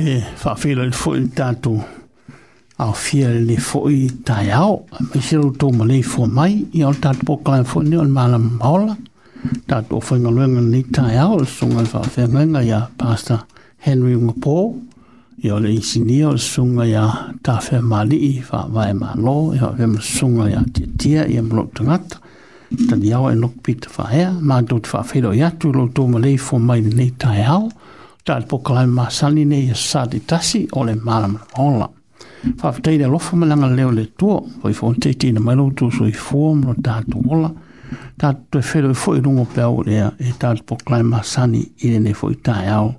e whawhira le fwoi tātu a whia le fwoi tai au a mihiro tō malei fwa mai i au tātu pokalai fwoi ni o le mala maola tātu o whainga luenga ni tai au le sunga le whawhira i a pastor Henry Ngopo i au le isini o le sunga i a tawhia mali i whawai ma lo i au le sunga i a tia tia i a mlo tangata tani au e nukpita whaea mātou te whawhira i atu lo tō malei fwa mai ni tai au tal po kalai ma sani ne ya sa di tasi ole malam ola fa fitai de lofa ma langa leo le tuo e e po e i fonte ti na malo tu so i fuom no ta tu ola ta tu e fero i fo i rungo pe au lea e tal po kalai ma sani i ne fo i tai au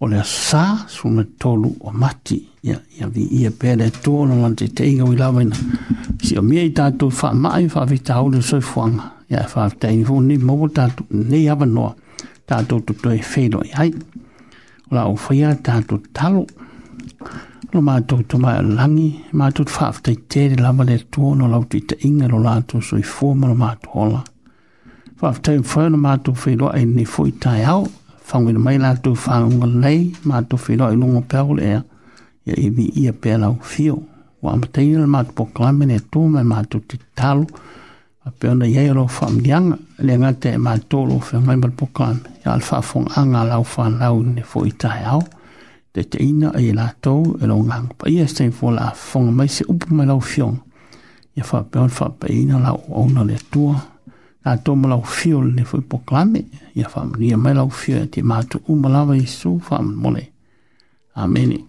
ole sa su me tolu o mati ya ya vi ia pe le tuo no lante te inga ui lawina si o mia i ta tu fa mai fa vita au le so i fuanga ya fa fitai ni fo ni mo ta tu ne ava noa ta tu tu e fero i hai la o fia ta tu talo lo ma tu tu ma langi ma tu fa fa te te la ma le tu no la tu te inga lo la tu so i fo ma ma tu hola fa fa te fa no ma tu fi lo ai ni fo i ta ia fa ngi mai la tu fa ngi nei ma tu fi lo i no pa e ia i vi ia pe la o fio wa ma te ma tu po clamene tu ma ma tu te talo a peona iai o lo faamiliaga le gata e matolo feagai ma le pokame ia le faafogaaga lau fanau ne foi taeao teteina ai latou e lo gaga paia se taimi folaafofoga mai se upu mai lau fioga ia faapea le faapeina lau ouna le atua latou ma lau fio lene foi pokalame ia faamalia mai lau fio ia e te matuuma lava iesu faamolemole amene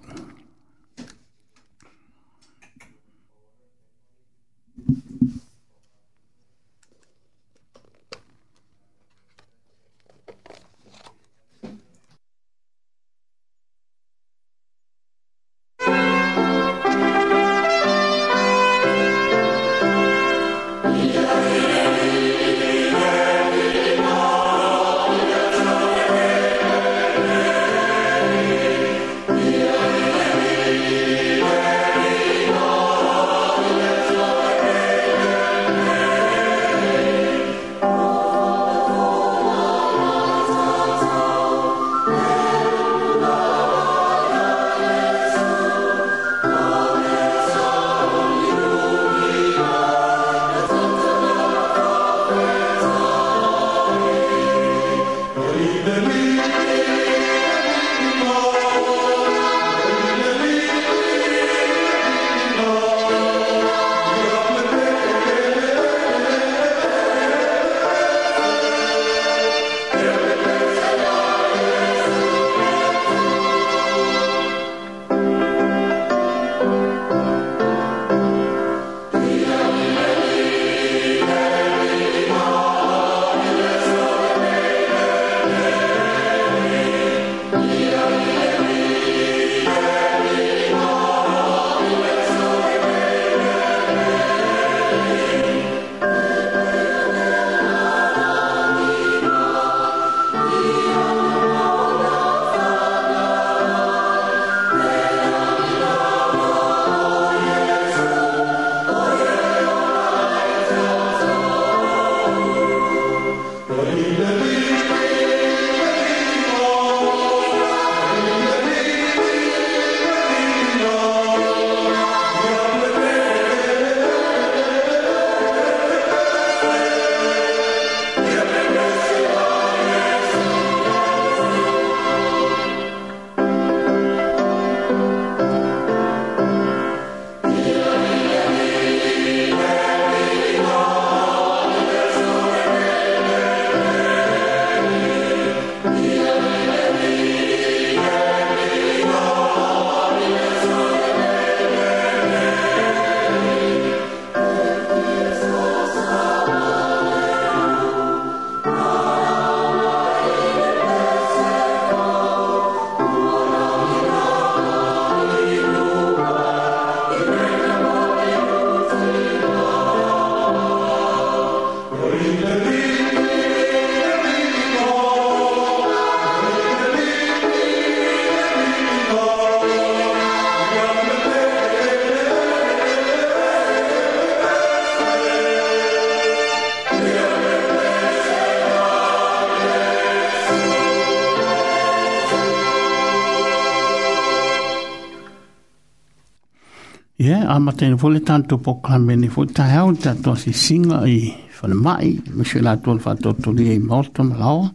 a matai fo le tanto poklame ni fo tahau tato si singa i whanamai, mo se lato le whatotori e maoto malawa,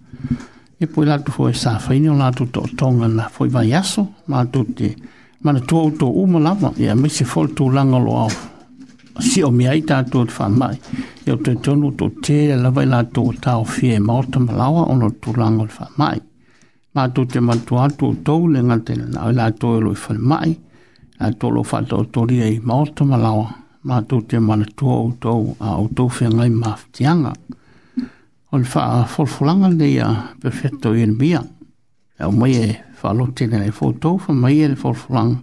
e poi lato fo e sawhaini o lato to tonga na fo i vai aso, mato te mana tua o tō uma lava, ia me se fol tō langa lo au. Si o mea i tātou te whamai, ia o te tonu tō te lava i lato o tāo fie e maota malawa ono tō langa o te whamai. Mātou te mantua tō tō le ngā te na o lato e loi whamai, a tolo fa to tori ai ma to ma lawa ma to te ma na to to a o to fe ngai ma tianga on fa for fulanga de ya perfetto in bia e o mai fa lo te na fo to fa mai e for fulang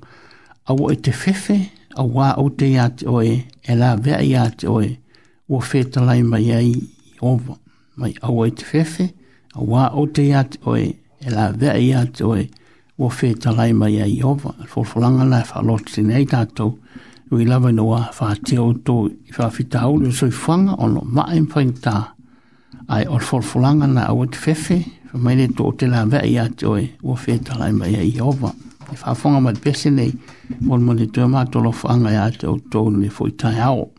a o te fefe a wa o te ya te oe e la ve ya te oe o fe lai mai ai ova mai a o te fefe a wa o te ya te oe e la ve ya te oe o fe te lai mai ai wo fe talai mai ai ova fo fo langa na fa lot sin ai tato we love no wa fa ti o to fa fita o lo so fanga o no ma en fa inta ai or fo fo langa na o te fefe fa mai le to te la ve ia to e wo fe talai mai ai ova e fa fanga ma pese nei mon mon te ma to lo fanga ia to to ni fo tai ao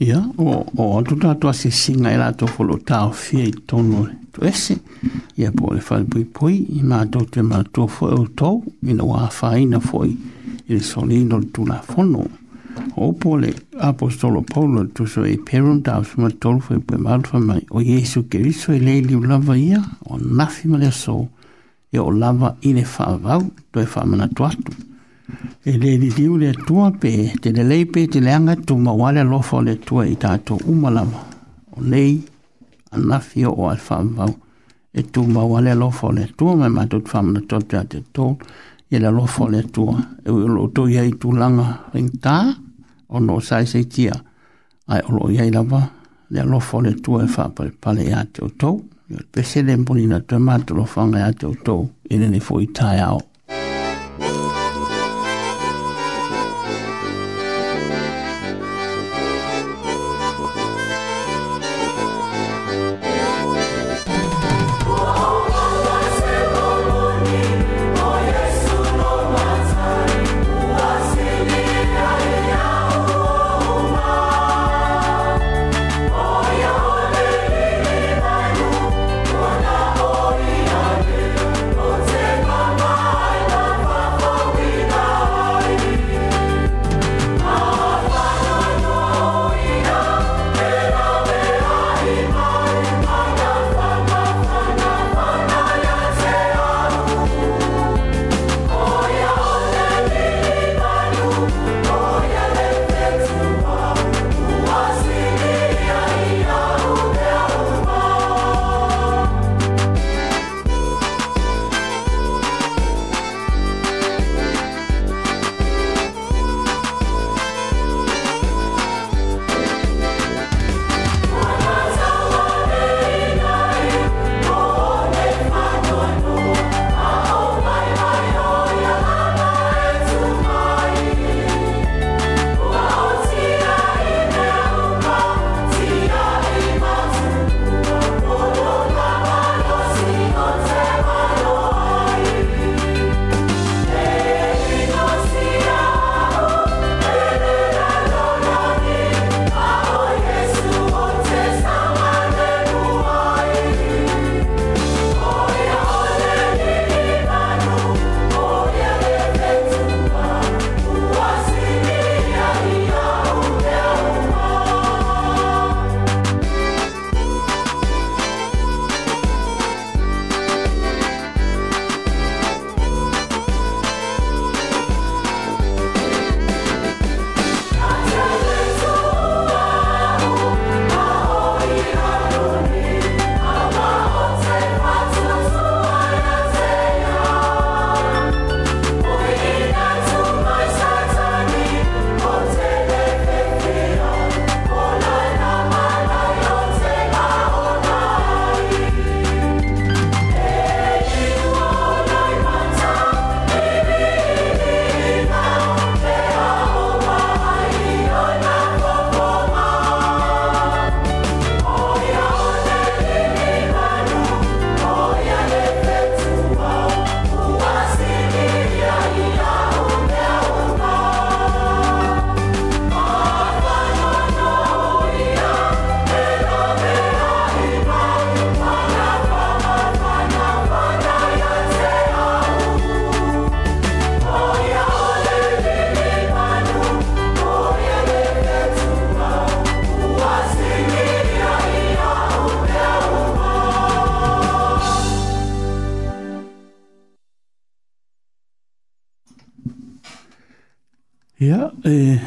Ia, o atu tato a se singa ila e to folo tau fia i tono to ese. Ia po le fai pui pui, i ma tau te ma tu fo e o tau, i na wā fai na foi, i le soli no tu la fono. O po le apostolo paulo tu so e perum tau su ma tolu fai pui malfa mai, o Jesu keriso e leili u lava ia, o nafi ma le so, e o lava i le fa avau, to e fa mana tu atu. Ia e le li diu le tua pe te le lei pe te leanga tu mawale lofa le tua i tato umalama o nei anafi o alfamau e tu mawale lofa le tua me matut famna tote a te tō i e le lofa le tua e ui lo tu iai tu langa ring tā o no sai se tia ai o lo iai lava le lofa le tua e whapare pale i ate o tō i e o pese le mpuni na tue matu lofa nga ate o tō i e le ni fui tai au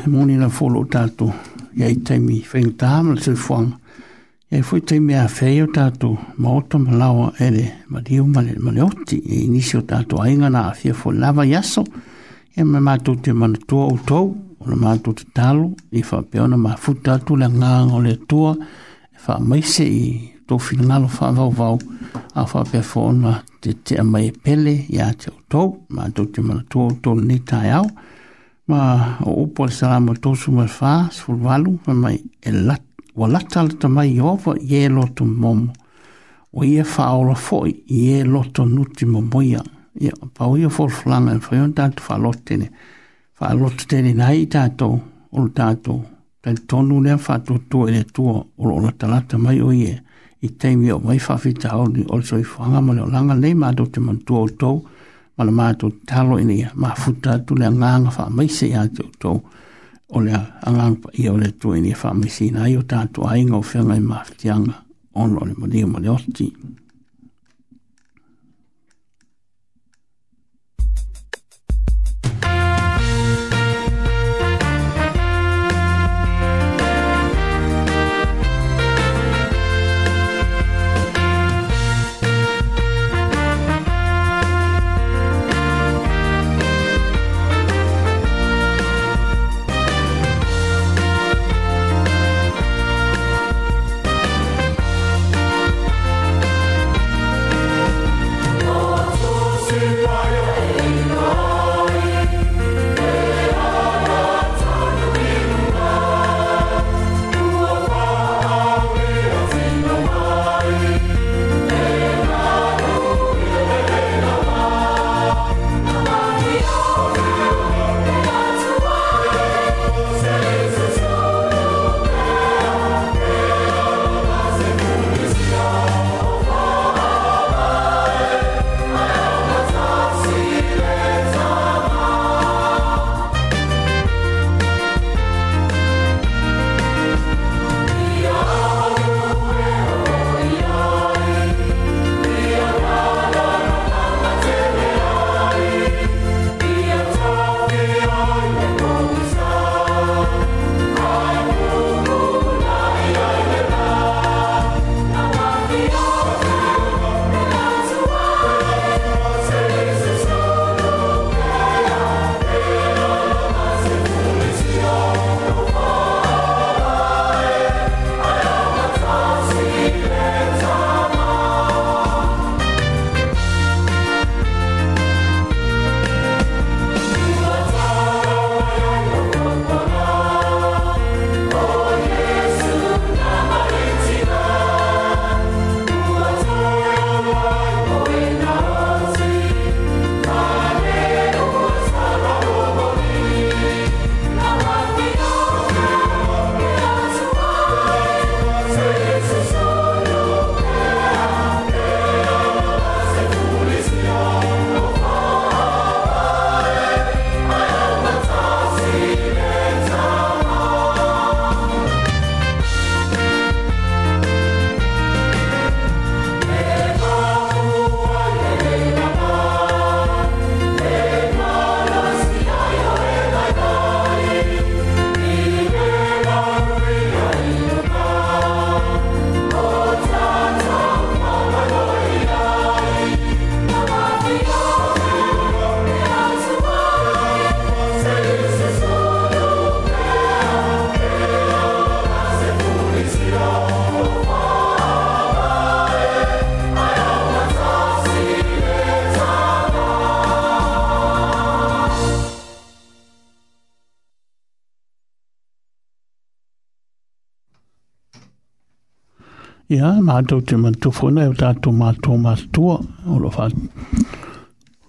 moni na folo tatu ya itemi fen tamal se fon e foi te me afeio tatu moto malawa ele ma dio mal malotti e inicio tatu ai nga na afia fo lava yaso e me matu te man to auto o le matu te talo e fa peona ma futa tu le nga o le tua e fa maise i to finalo fa vau vau a fa pe fona te te mai pele ya te auto ma tu te man to auto ni tai au e ma o upo le salamo tosu ma fa sulvalu ma mai e lat wa latal ta mai yova ye loto mom o ye fa ola foi ye loto nuti mo moya ya pa o ye fo flanga fo yon tat fa lotene fa lotene nai tato o tato tan tonu ne fa to to e to o lo latal ta mai o ye i teimi o mai fa fita o ni o so i fanga mo ma do te mon to o o le mātou talo ina ia, mā futa tu le anganga wha maise i ato tō, o le anganga pa ia o le tō ina ia wha maise ina i o tātou ainga o whenga i mawhitianga, ono le modio mo le oti. Mm -hmm. ia, ma atau te mantu fona, ma e tātou mātou mātua, o lo fa,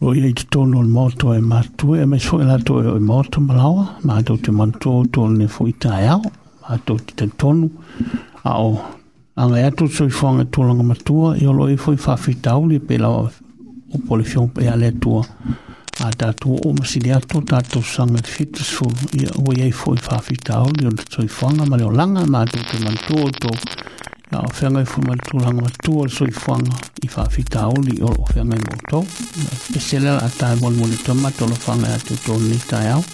lo ia i te tono o mātou e mātua, e mai soe lātou e o mātou malawa, ma atau te mantu o tono ne fu i tāi e au, ma atau te te tonu, a o, anga e atu soi fuanga tūlanga mātua, e lo i fui fafitau li pe lawa, o polifion pe ale tua, a tatu o masili ato tatu sanga fitu su ia ua iai foi fafitau li ona soifoaga ma leolaga ma atou te man to tou na o fenga i fuma le tūranga wa tūa le soi fuanga i whawhita auli o o fenga i mōtou. Pesele la atai wal mūle tōma tōlo fanga i atu tōni tai au.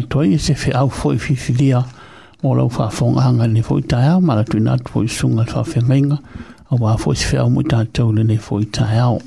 atoa i se fe au foi fifilia mo lau whaafonganga ne foi tae au mara tu natu foi sunga whaafengainga a wā foi se fe au mui tātou le ne foi tae au.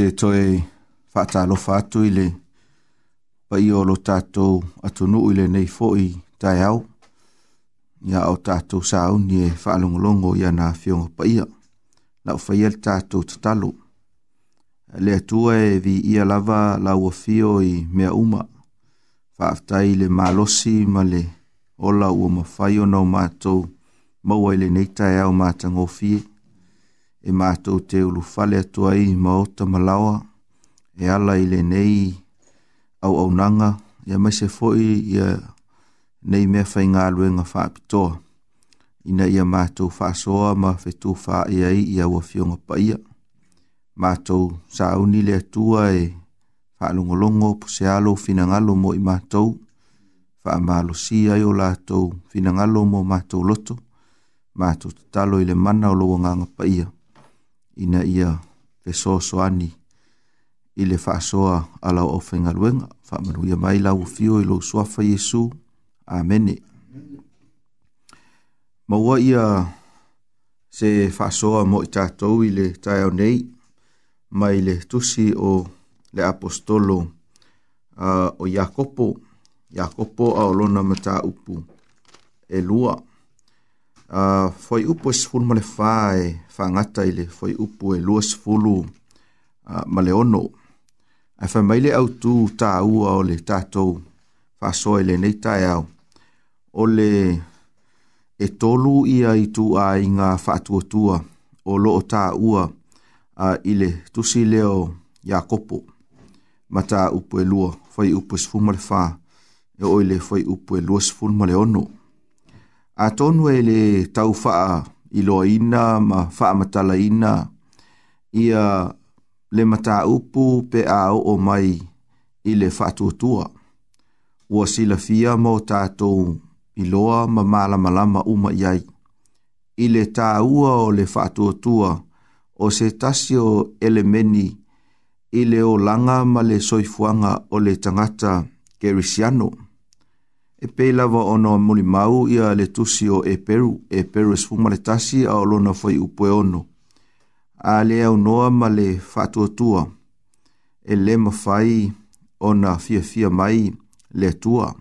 te toe whaata alofa atu ile pa i olo tātou atu nu ile nei fōi tai au ia au tātou sa au ni e whaalongolongo ia nā whiongo pa ia na ufa ia tātou tatalo le atua e vi ia lava la ua fio i mea uma whaaftai le malosi ma le ola ua mawhai o nau mātou maua ile nei tai au mātango fie e mātou te ulu fale atua i maota malawa, e ala i le nei au au nanga, e mai se foi ia nei mea fai ngā luenga whaapitoa. Ina ia mātou whaasoa ma whetu whaa ia i ia ua fionga paia. Mātou sa le atua e whaalongolongo po se alo finangalo mo i mātou, wha amalo si ai o lātou finangalo mo mātou loto, mātou talo i le mana o loa ngā ngapaia. paia ina ia te soso ani i le whaasoa ala o whenga luenga. Whamanu ia mai lau fio i lo suafa Jesu. Amene. Maua ia se whaasoa mo i tātou i le tai au nei mai le tusi o le apostolo uh, o Iakopo. Iakopo a olona mata upu e lua. E lua a foi upo es fun male fai fangata ile foi upo e luas fulu a male ono a fa maile au tu ta u o le tato fa so ile nei ta ia o le e tolu ia i tu a inga fa tu tu o lo ta u a ile tu si leo yakopo mata upo e lua foi upo es fun male fa e oile foi upo e luas fun male ono a tonu e le tau faa i loa ina ma faa matala ina ia le mata upu pe a o, o mai i le faa tuatua. Ua sila fia mo tātou i loa ma mala malama uma iai. I le tā ua o le faa tuatua o se tasio elemeni i le o langa ma le soifuanga o le tangata kerisiano. Kerisiano e peila wa ono muli mau ia le tusi o e peru, e peru esfuma le tasi a olona fai upoe ono. A le au noa ma le fatua tua, e le mawhai ona fia fia mai le tua.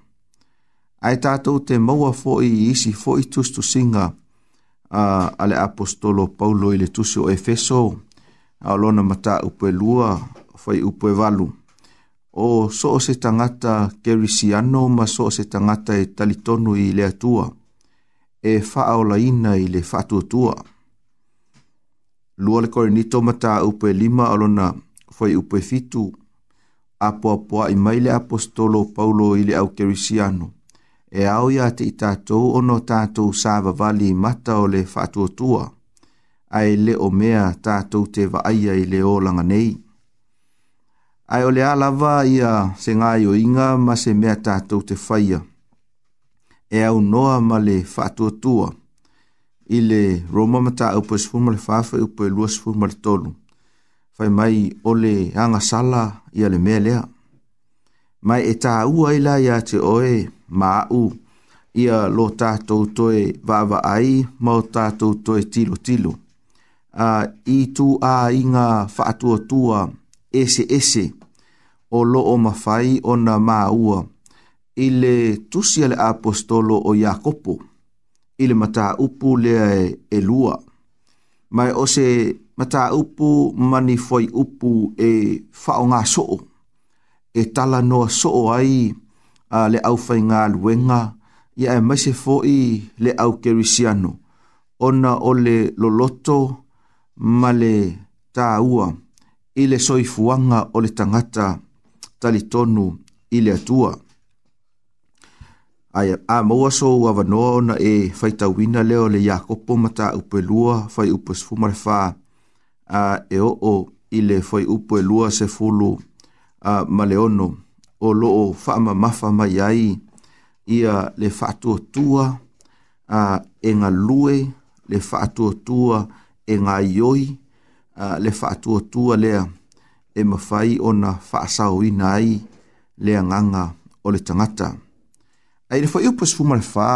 Ai tātou te maua fo i isi fo i tus tu singa a, a le apostolo Paulo i le tusi o Efeso, a olona mata upoe lua fai upoe valu o so o se tangata kerisiano ma so o se tangata e talitonu i le atua, e faa o laina i le fatu atua. Lua le kore nito mata upe lima alona fai upe fitu, apo apoa i mai apostolo paulo i le au kerisiano, e au ia te i tātou ono tātou sāva vali mata o le fatu atua, ai le o mea tātou te vaaia i le o langanei ai ole ala va ia se ngai o inga ma se mea tātou te whaia. E au noa ma le whātua tua i le Roma mata au pa sifuma le whāwha i upo i lua sifuma le tolu. Whai mai ole anga sala ia le mea lea. Mai e tā ua ila ia te oe ma au ia lo tātou toe vāva ai ma o tātou toe tilo tilo. Uh, I tu a inga whātua tua ese ese ese o loo mafai o na maua i le tusia le apostolo o Iakopo i le mata upu le e, e lua. Mai o se mata upu mani foi upu e fao ngā soo, e tala noa soo ai a le au fai ngā luenga i e mai se le au kerisiano. Ona o le loloto ma le tāua i le soifuanga o le tangata ngata tali tonu i atua. Ai a maua so ua na e faita wina leo le Jakobo mata upe lua fai upe sfumare fa a e o o i le fai upe lua se fulu a maleono o loo faama mafa mai ai ia le fatua tua a e nga lue le fatua tua e nga ioi le fatua tua lea e mawhai o na whaasau i nai le anganga o le tangata. Ai rewha iu pas fuma le wha,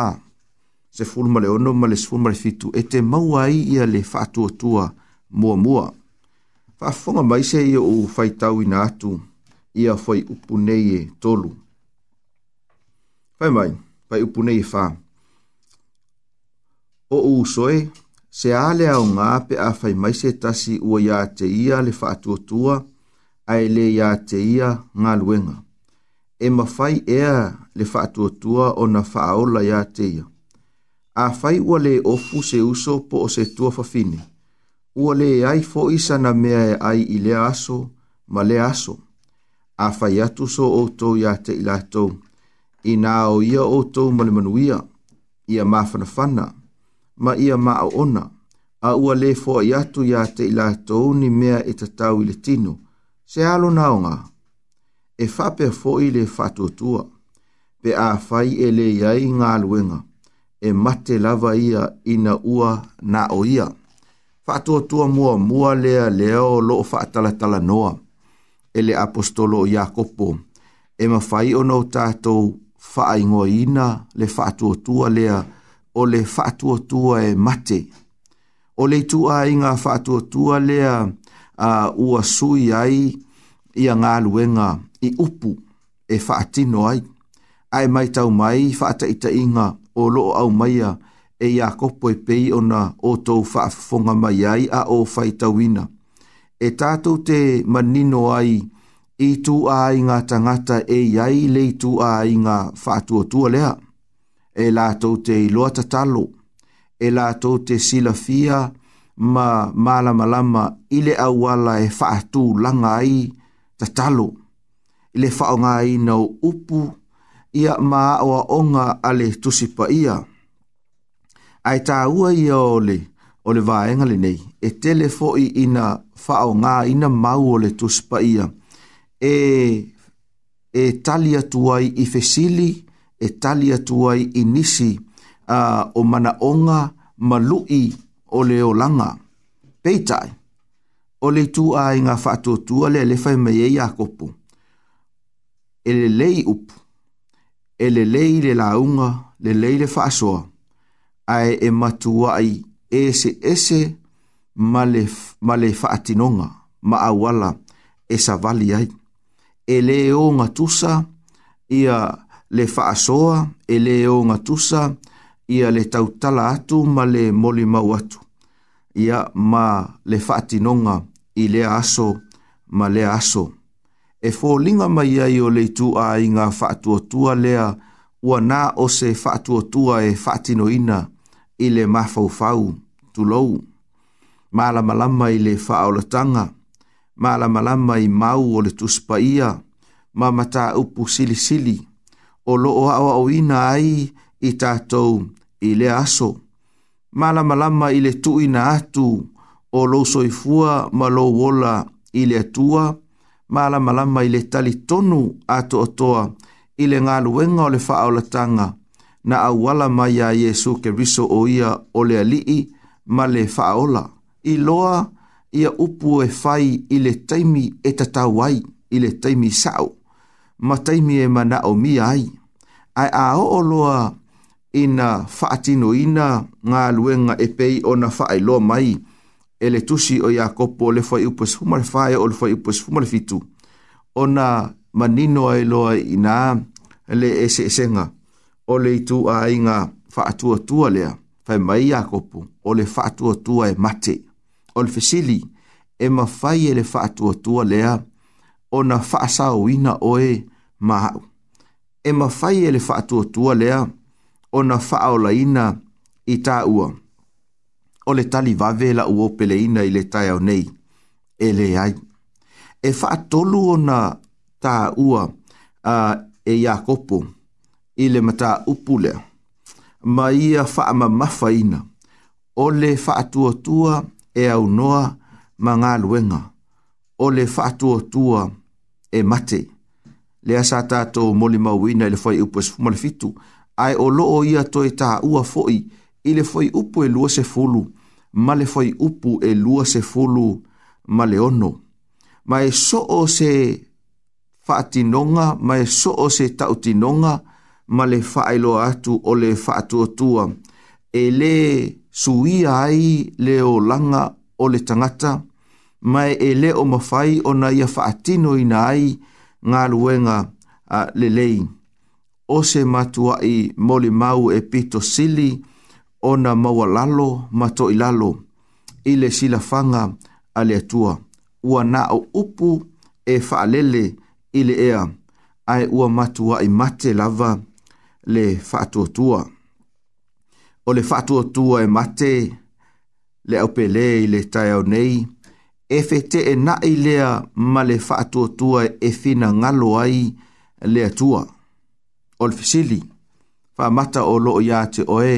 se fuma le ono ma le fuma le fitu, e te mauai ia le whaatua tua mua mua. Whaafonga mai se ia u whaitau i atu, ia whai upu nei e tolu. Whai mai, whai upu nei e wha. O u soe, se ale au ngā pe a whai mai se tasi ua ia te ia le whaatua tua, tua ae le ia te ia ngā luenga. E mawhai ea le whaatuatua o na whaaola ia te ia. A whai ua le ofu se uso po o se tua whawhine. Ua le ai fo isa na mea e ai i le aso, ma le aso. A whai atu so o tou ia te ilatou. I nā o ia o tou malimanuia, ia mawhana whana, ma ia maa ona. A ua le fo i atu ia te ilatou ni mea e tatau i le tino se alo naonga, e fape foi le fatotua, pe a fai e le iai ngā luenga, e mate lava ia ina ua na o ia. Fatotua mua mua lea leo lo fatalatala noa, ele le apostolo Iakopo, e ma fai o nau tātou faaingoa ina le fatotua lea, o le fatotua e mate. O le tu inga fatotua lea, a ua sui ai, ia ngā luenga i upu e whaatino ai, ai mai tau mai whaata i inga o loo au maia e ia kopo e pei ona o tou whaafonga mai ai a o whai tauina. E tātou te manino ai i tū a i tangata e iai le i tū a i ngā whātua tua lea. E lātou te loa tatalo, e lātou te silafia ma malamalama ile awala e whātū langa ai, tatalo i le whaonga i nau upu ia maa oa onga ale tusipa ia. Ai tā ua ia o le, o le nei, e tele i ina whao ngā ina mau o le tusipa ia, e, e tali atuai i fesili, e tali atuai i nisi, uh, o mana onga malui o o langa. Peitai o le tu a inga fatua tua le le fai mai e ia kopu. E le lei upu. E le lei le launga, le lei le fasoa. Ai e matua ai ese ese ma le, ma le fatinonga, ma awala e savali ai. E le o ngatusa ia le fasoa, e le o ngatusa ia le tautala atu ma le molimau atu. Ia ma le fatinonga, ma le fatinonga, i le aso ma le aso. E fō linga mai ai o lei tu a i ngā whaatuatua lea ua nā o se whaatuatua e whaatino ina i le fau tu lou. Māla malama i le whaolatanga, māla malama i mau o le tuspa ia, ma mata upu sili sili, o loo awa o ina ai i tātou i le aso. Māla malama i le tuina atu, ina atu, o lou soifua ma lou ola i le atua ma alamalama i le talitonu atoatoa i le galuega o le faaolataga na auala ma iā iesu keriso o ia o le alii ma le I loa ia upu e fai i le taimi e tatau i le taimi sa'o, ma taimi e mana o mi ai ae aoo loa ina faatinoina luenga e pei ona faailoa mai e le tusi o Iakopo le fai upo sifuma le fai o le fai upo sifuma le fitu. Ona manino ai loa i nā le ese esenga o le itu a inga whaatua tua lea fai mai Iakopo o le whaatua tua e mate o le fesili e ma fai e le whaatua tua lea o na whaasau ina oe mahau. E ma fai e le whaatua tua lea o na whaola ina i tā ua o le tali vave la uo peleina i le tai au nei, e le ai. E wha tolu o na tā ua uh, e Iakopo i le mata upule, ma ia wha ma mawhaina o le wha tua e au noa ma ngā luenga, o le wha tua e mate. Le asa tātou moli mauina i le whai upo fumale fitu, ai o loo ia toi tā ua fo'i, i le foi upu e lua se fulu, ma le foi upu e lua se fulu ma le ono. Ma e so o se faatinonga, ma e so o se tautinonga, ma le faailo atu o le faatuotua. E le suia ai le o langa o le tangata, ma e le o mafai o na ia faatino ina ai ngā luenga uh, le lei. O se matua i moli mau e pito sili, ona maua lalo ma toʻilalo i le silafaga a le atua ua o upu e faalele i le ea ae ua matuaʻi mate lava le faatuatua o le faatuatua e mate le aupelē i le taeao nei e feteʻenaʻi lea ma le faatuatua e finagalo ai le atua o le fesili faamata o loo iā te oe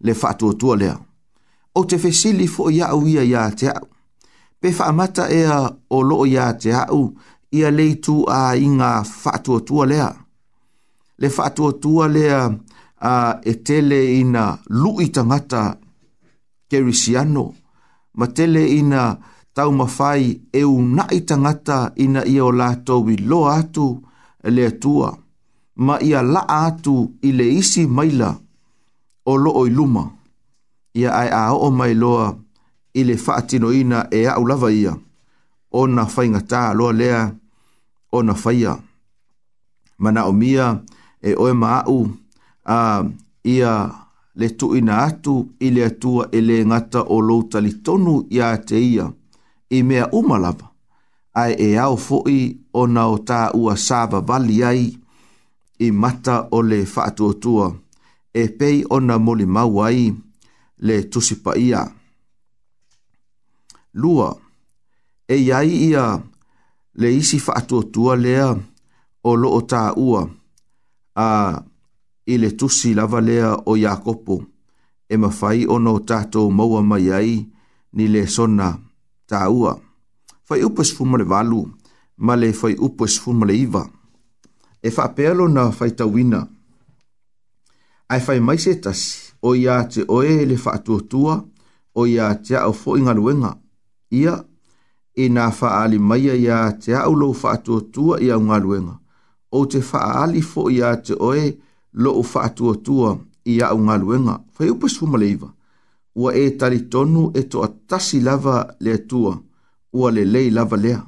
le faatuatua lea O te fesili ya aʻu ia iā te aʻu pe faamata ea o loo iā te aʻu ia le ituāiga faatuatua lea le faatuatua lea a e tele ina luʻi tagata kerisiano ma tele ina taumafai e unaʻi tagata ina ia o latou iloa atu e le tua. ma ia laʻa atu i le isi maila o loo i luma. Ia ai a o mai loa i le whaatino ina e au lava ia. O na whaingata loa lea o na whaia. Mana o mia e oe maau a ia le tu ina atu i le atua e le ngata o lou talitonu ia te ia i mea umalava ai e au foi o na o tā ua sāva vali ai i mata o le whaatuotua. tua e pei ona moli mau ai le tusipa ia. Lua, e iai ia le isi faatuatua lea o loo ta ua a i le tusi lava lea o Iakopo e mawhai ono tātou maua mai ai ni le sona tā ua. Whai upo esfu male valu, ma le whai upo esfu male iwa. E wha pēlo na whai tawina. wina ai fai mai se tasi o ia te oe le whaatuatua o ia te au fo inga luenga. Ia, e nā ali mai a ia te au lo whaatuatua ia unga luenga. O te ali fo ia te oe lo u whaatuatua ia unga luenga. Fai upa suma leiva. Ua e tali tonu e toa tasi lava le tua. Ua le lei lava lea.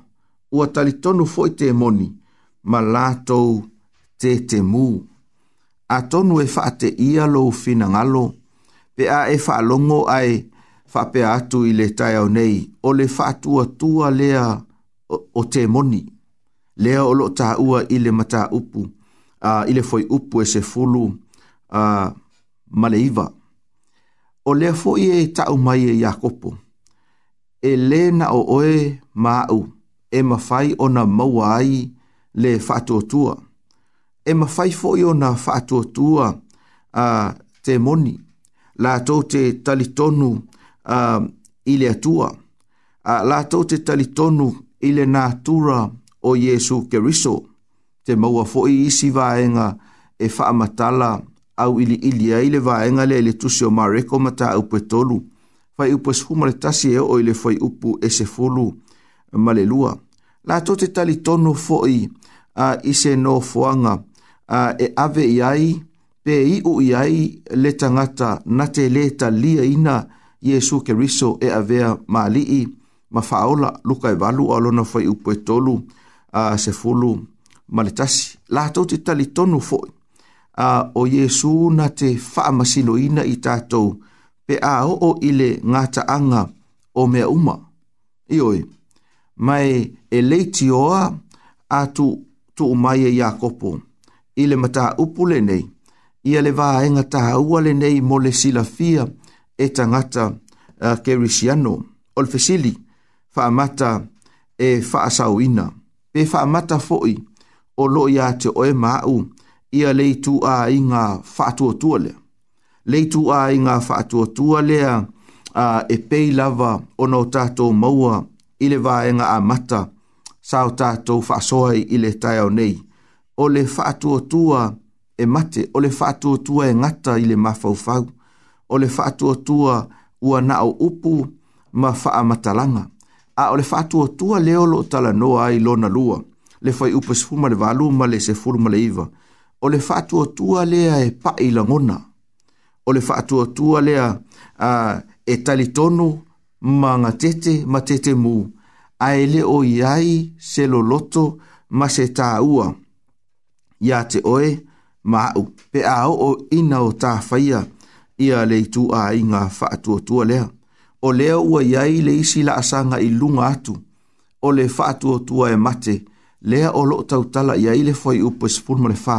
Ua tali tonu fo i te moni. Ma lātou te te muu a tonu e whaate ia lo fina ngalo, pe a e fa whaalongo ai fa pe atu i le tai au nei, o le whaatua tua lea o, o te moni, lea o lo ta ua i le mata upu, a, i le foi upu e se fulu a, maleiva. O lea foi e ta o mai e Jakopo, e le na o oe ma u e mawhai o na maua ai le whaatua tua. tua e mawhai fo i o nga whaatua tua a te moni, la tō te talitonu a ile atua, a la tō te talitonu ile nga tura o Jesu Keriso, te maua fo i isi vaenga e whaamatala au ili ili a ile vaenga le ele tusio ma reko mata au pe tolu, fai upo e tasi e o ile fai upu e se fulu male lua. La tō te talitonu fo i a uh, ise no fuanga, a e ave i ai, pe i u i ai le tangata na te le lia ina Iesu ke riso e avea ma lii, ma faola luka e valu a lona fai upo e tolu a se fulu ma le tasi. La tau te tali tonu foi a o Iesu na te faa masino ina i tatou pe a o o ile ngata anga o mea uma. Ioi, mai e leiti oa atu tu umaye Jakobo. Ioi, i le mata upu le nei, ia le vā e ngata aua le nei mo le sila fia e tangata uh, ke risiano. O le fesili, whaamata e whaasau ina. Pe whaamata foi o lo ia te oe māu, ia lei tu a i ngā whaatua tuale. Lei tu a i ngā whaatua tuale a uh, e pei lava o no tātou maua i le vā e ngā amata sao tātou whaasoai i le tai nei o le faatuatua e mate, o le faatuatua e ngata i le mafaufau, o le faatuatua ua na upu ma faa matalanga. A o le faatuatua leo lo tala noa ai lona lua, le fai upa sifuma le valu ma le sefuruma le iva. O le faatuatua lea e pai langona, o le faatuatua lea e talitonu ma ngatete ma tete mu, a ele o iai se lo loto ma se taa ua ia te oe ma au pe a o o ina o ta faia ia le tu a inga fa tu tu lea o lea ua yai le isi la asanga i lunga atu o le fa tu tu e mate lea o lo tau tala ia ile foi upu e se fulu le fa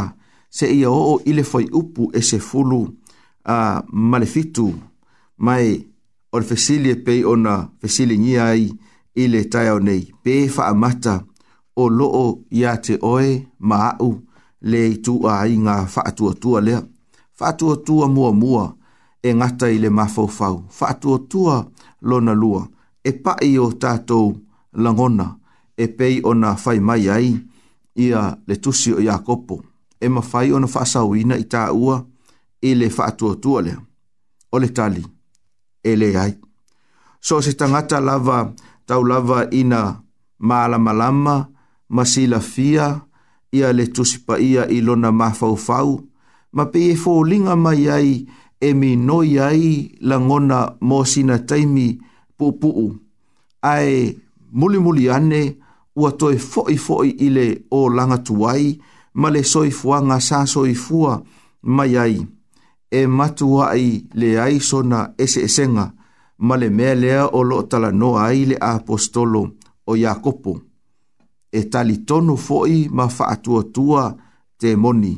se ia o o ile foi upu e se fulu a uh, malefitu mai o le fesilie pei ona fesilie ngi ai i le tai nei pe fa mata o lo o ia te oe ma au le tu a i ngā whaatua tua lea. Whaatua tua mua mua e ngata i le mafau fau. Whaatua tua lona lua e pai o tātou langona e pei ona na whai mai ai ia le tusi o Iakopo. E ma whai o na whaasau ina i tā ua i le whaatua tua lea. O le tali e le ai. So se tangata lava tau lava ina maalamalama, masila fia, masila fia, ia le tusipa ia i lona mafaufau, ma pe e fōlinga mai ai e mi noi ai la ngona mō sina taimi pōpuu. Ai muli muli ane ua toi foi foi ile o langa tuai, ma le soi fua ngā sā soi fua mai ai. E matua ai le ai sona ese esenga, ma le mea lea o lo tala no ai le apostolo o Jakopo e tali tono foi ma faatua tua te moni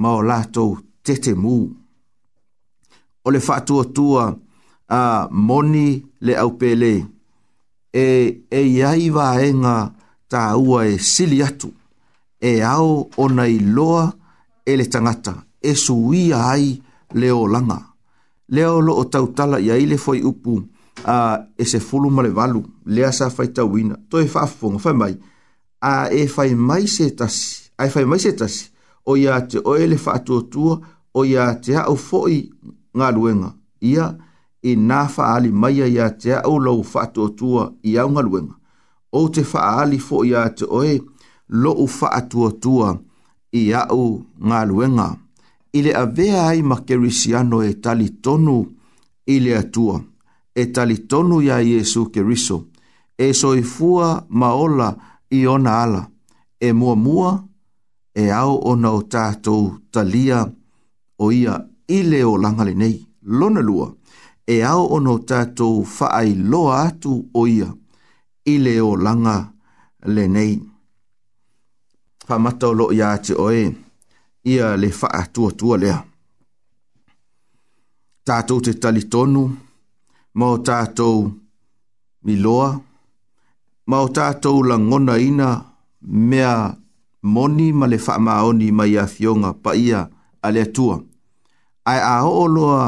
ma o latou tete mū. O le faatua tua a moni le au pele e e iai vaenga ta ua e sili atu e ao ona i loa e le tangata e suia ai le o langa. Le o lo o tautala i aile foi upu a e se fulu male valu le asa fai tauina to e faafonga fai a e fai mai se tasi, a e fai mai se tasi, o ia te oele wha atuatua, o ia te hao fo'i ngā luenga. Ia e nā ali mai a ia te hao lau wha atuatua i au ngā luenga. O te wha ali fo'i ia te o lo u wha atuatua i au ngā luenga. Ile a vea ai ma kerisiano e tali tonu ile atua, e tali tonu ia Jesu keriso, e soifua maola ngā i ona ala e mua mua e au ona o tātou talia o ia i leo langale nei, lona lua, e au o tātou whaai loa atu o ia i leo langa le nei. Whamata o lo ia te oe, ia le whaa tua tua lea. Tātou te talitonu, mō tātou miloa, ma o tātou la ngona ina mea moni ma le wha maoni mai a fionga pa ia a le atua. Ai a hooloa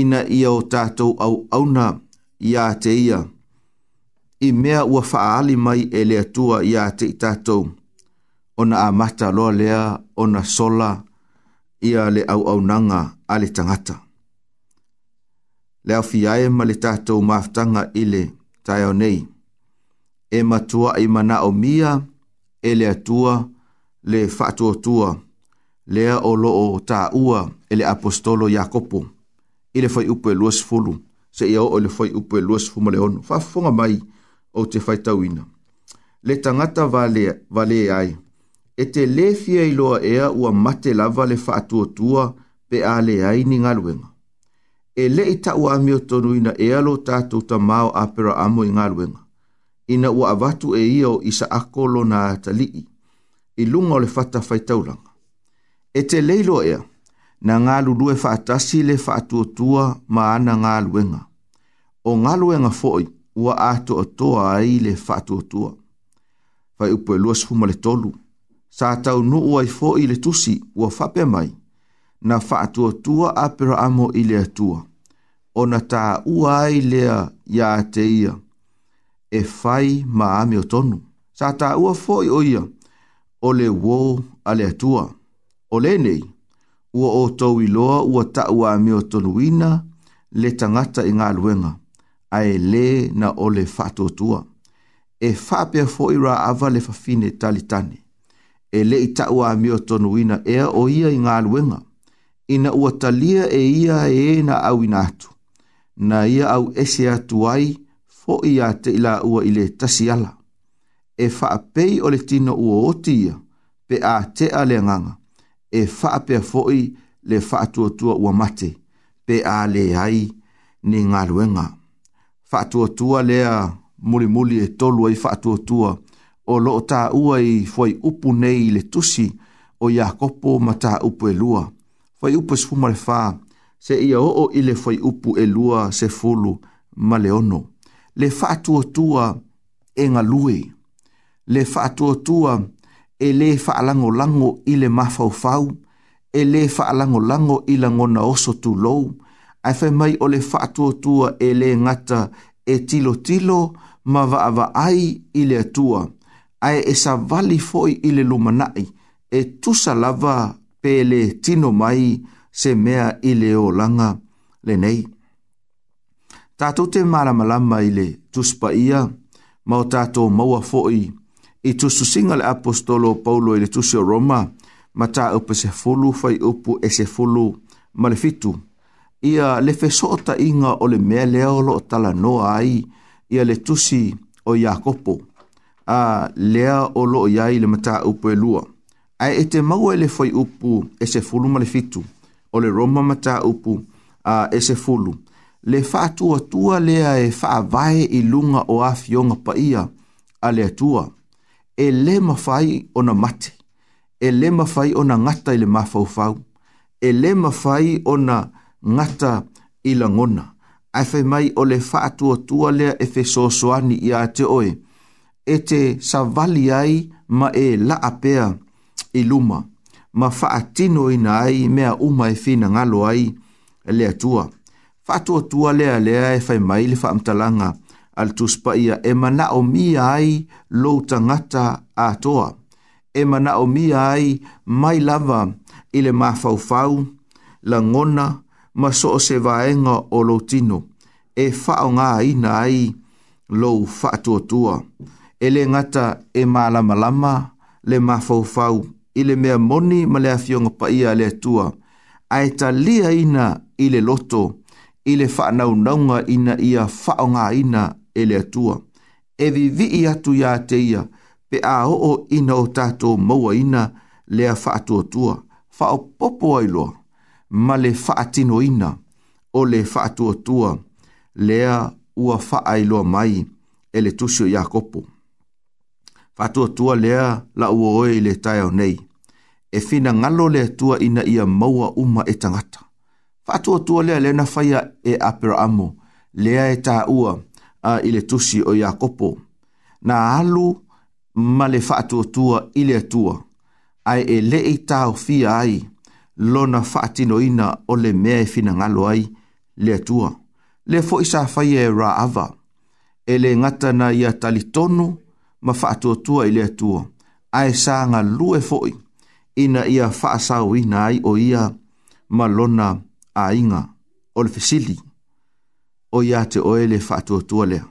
ina ia o tātou au auna ia te ia. I mea ua whaali mai e le atua ia te i tātou. Ona a mata loa lea, ona sola, ia le au au nanga a le tangata. Leo fiae ma le tātou maftanga ile tai nei e matua i mana o mia e le atua le fatuatua lea o loo ta ua e le apostolo Iakopo i le fai upo e luas fulu se ia o le fai upo e luas fuma le onu fafunga mai o te fai tauina le tangata vale, vale ai e te le fia i loa ea ua mate lava le fatuatua pe a le ai ni ngaluenga e le i ta ua amio tonuina ea lo tatu ta mao apera amo i ngaluenga ina ua avatu e ia o isa akolo na talii, i lunga o le fata fai taulanga. E te leilo ea, na ngā lulue faatasi le tua ma ana ngā luenga. O ngā luenga foi, ua ato atoa ai le tua. Fai upoe lua sifuma le tolu, sa tau nu uai foi le tusi ua fape mai, na tua apera amo i le atua. O na taa ua ai lea ia te e fai maame o tonu. Sa ta ua foi oia, o le wō ale atua. O le nei, ua o tau loa ua ta ua ame o tonuina le tangata i ngā luenga, a e le na o le fatu atua. E fapea foi ra ava le fafine talitane, e le i ta ua ame o tonuina ea o ia i ngā luenga, ina ua talia e ia e na au inatu, na ia au ese tuai, foi ia te ila ua i le tasi ala. E faa pei o le tino ua oti ia, pe a te a le nganga. E faa pea fo i le faa tua tua ua mate, pe a le ai ni ngā luenga. Faa tua tua lea muli muli e tolu ai faa tua tua, o loo ta ua i foi upu nei le tusi, o ia kopo ma ta upu e lua. Foi upu e sfuma le faa, se ia o o ile foi upu e lua se fulu maleono. le le faatuatua e galue le faatuatua e lē faalagolago i le mafaufau e lē faalagolago i lagona oso tulou ae fai mai o le faatuatua e lē gata e tilotilo ma vaavaai i le atua ae e savali foʻi i le lumanaʻi e tusa lava pe lē tino mai se mea i le olaga lenei tātou te maramalama i le tuspa ia, ma o tātou maua fo'i i tusu singa le apostolo Paulo i le tusio Roma, ma tā upa se fulu fai upu e se fulu ma le fitu. Ia le fesota inga o le mea leo lo tala noa ai, ia le tusi o Iakopo, a lea o lo iai le mata upu e lua. Ai e te maua e le fai upu e se fulu ma le fitu, o le Roma mata upu a e se fulu le fatua tua lea e faavae i lunga o afionga pa ia a lea tua. E le mawhai o na mate, e le mawhai o na ngata i le mawhau e le mawhai o na ngata i la ngona. Ai fai mai o le fatua tua lea e fe soswani i a te oe, e te savali ai ma e la apea i luma, ma faatino ina ai mea uma e fina ngalo ai lea Lea tua fatua tua lea lea e fai mai le faamtalanga al tuspa ia e mana o mi ai lo tangata a toa. E mana o mi ai mai lava i le mafaufau, la ngona, ma so o se vaenga o lo tino. E fao ngā ina ai lo fatua tua. E le ngata e malama lama le mafaufau i le mea moni ma le afionga pa ia le tua. A e talia ina i le loto loto i le whaanaunaunga ina ia whaonga ina ele tua atua. E vivi i atu ia te ia, pe a o ina o tato maua ina le a whaatua tua, whao popo ai loa, ma le whaatino ina o le whaatua tua, lea ua whaai loa mai ele le tusio ia kopo. Whaatua tua lea la ua oe le tai nei, e fina ngalo le tua ina ia maua uma e tangata. Fatua tua lea lea na faya e apira amo. Lea e taa ua uh, ile tusi o Yakopo. Na alu male fatua tua ile tua. Ai e le i tau fia ai. Lona fatino ina o le mea e fina ngalo ai. Lea tua. Le fo isa faya e ra ava. E le ngata na ia talitonu ma fatua tua ile tua. Ai sa ngalue i. Ina ia fa fa'asau ina ai o ia malona lona a inga o le fesili o ia te oele le whaatua tualea.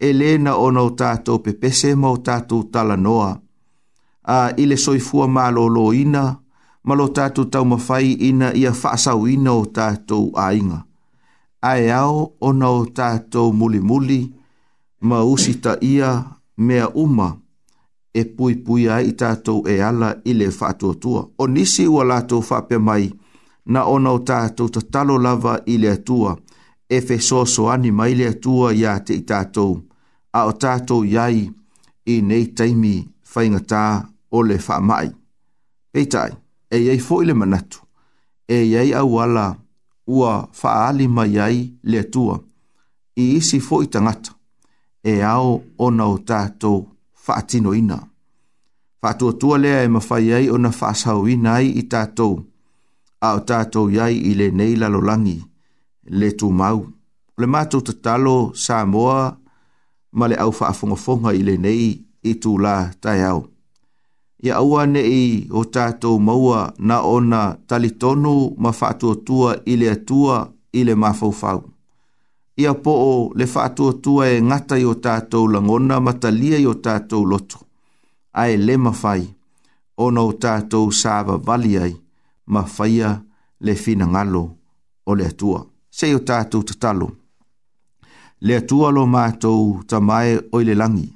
E le na ono tātou pepese ma o tātou tala noa a ile soifua ma lo lo ina ma lo tātou tau mawhai ina ia whaasau ina o tātou a inga. A e ao ono o tātou muli muli ma usita ia mea uma e pui pui ai tātou e ala ile whaatua tua. O nisi ua lātou whape mai ia na ona o tātou ta talo lava i le atua, e fe soso ani mai le atua ia te i tātou, a o tātou iai i nei taimi whaingatā o le whamai. Peitai, e iai fo le manatu, e iai au ala ua whaali mai iai le atua, i isi fo tangata, e ao ona o tātou whaatino ina. Whaatua tua lea e mawhai iai ona whaasau ina ai i tātou, a o tātou iai i le nei lalolangi le tū mau. Le mātou te talo sā moa ma le au whaafongafonga i le nei i tū la tai au. Ia aua nei o tātou maua na ona talitonu ma whaatua tua i le atua i le mafaufau. Ia po o le whaatua tua e ngata i o tātou langona ma talia i o tātou loto. Ae le mawhai, ona o tātou sāwa valiai. ai ma faia le fina ngalo o le atua. Se o tātou tatalo. Le tua lo mātou tamae o le langi.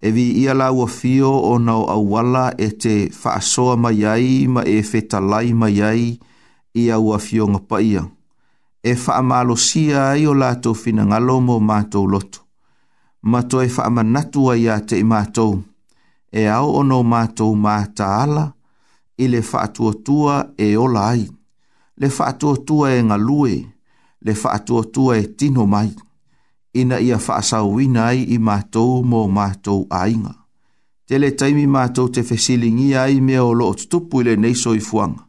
E vi ia la ua fio o nau awala e te whaasoa mai ai ma e fetalai mai ai ia ua fio ngapaia. E whaamalo sia ai o lātou fina ngalo mo mātou loto. Mato e whaamanatua ia te i mātou. E au ono mātou mātaala ala i le whaatuatua e ola ai, le whaatuatua e ngalue, le whaatuatua e tino mai, ina ia whaasau wina ai i mātou mō mātou ainga. Te le taimi mātou te fesilingi ai mea o loo tutupu i le neiso i fuanga,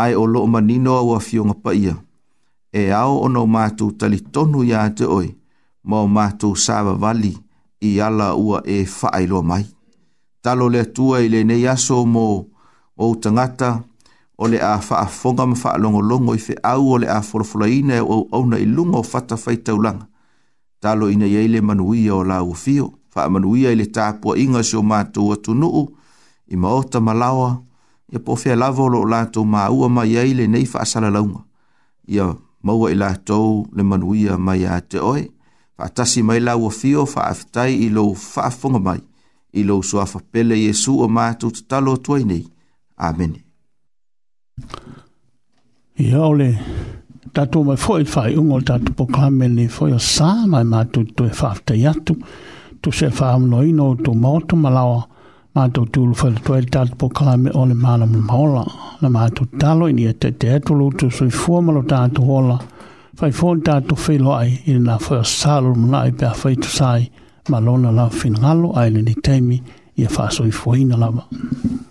ai o loo manino au a fionga pa ia, e ao ono mātou tali tonu ia te oi, mō mātou sāwa wali i ala ua e whaailo mai. Talo le tua i le nei aso mō mātou, o tangata o le a faa fonga ma faa longo longo i fe au o le a folofola ina o au na ilunga o fata fai taulanga. Talo ina ia ile manuia o la ufio, faa manuia ile tapua inga si o mātou atu nuu, i maota malawa, ia po fea lavo lo o lātou ma ua ma ia ile nei faa sala launga. Ia maua i lātou le manuia mai a te oe, faa tasi mai la ufio faa aftai i lo faa fonga mai, i lo suafa pele Yesu o mātou tatalo tuai nei. Amen. Ia ole, tatu mai fo e fai ungo tatu po kameni fo ia sā mai mātou tu e fafta iatu, tu se fai amno ino tu mautu malawa, mātou tu ulu fai tuai tatu po kame ole mana mu maola, na mātou talo ini e te te atu lutu sui fua malo tatu hola, fai fuon tatu fai loai ina na fo ia sā lulu muna i pia fai tu sai, malona la fina ngalo aile ni teimi, ia fai e sui fuina lava. Amen.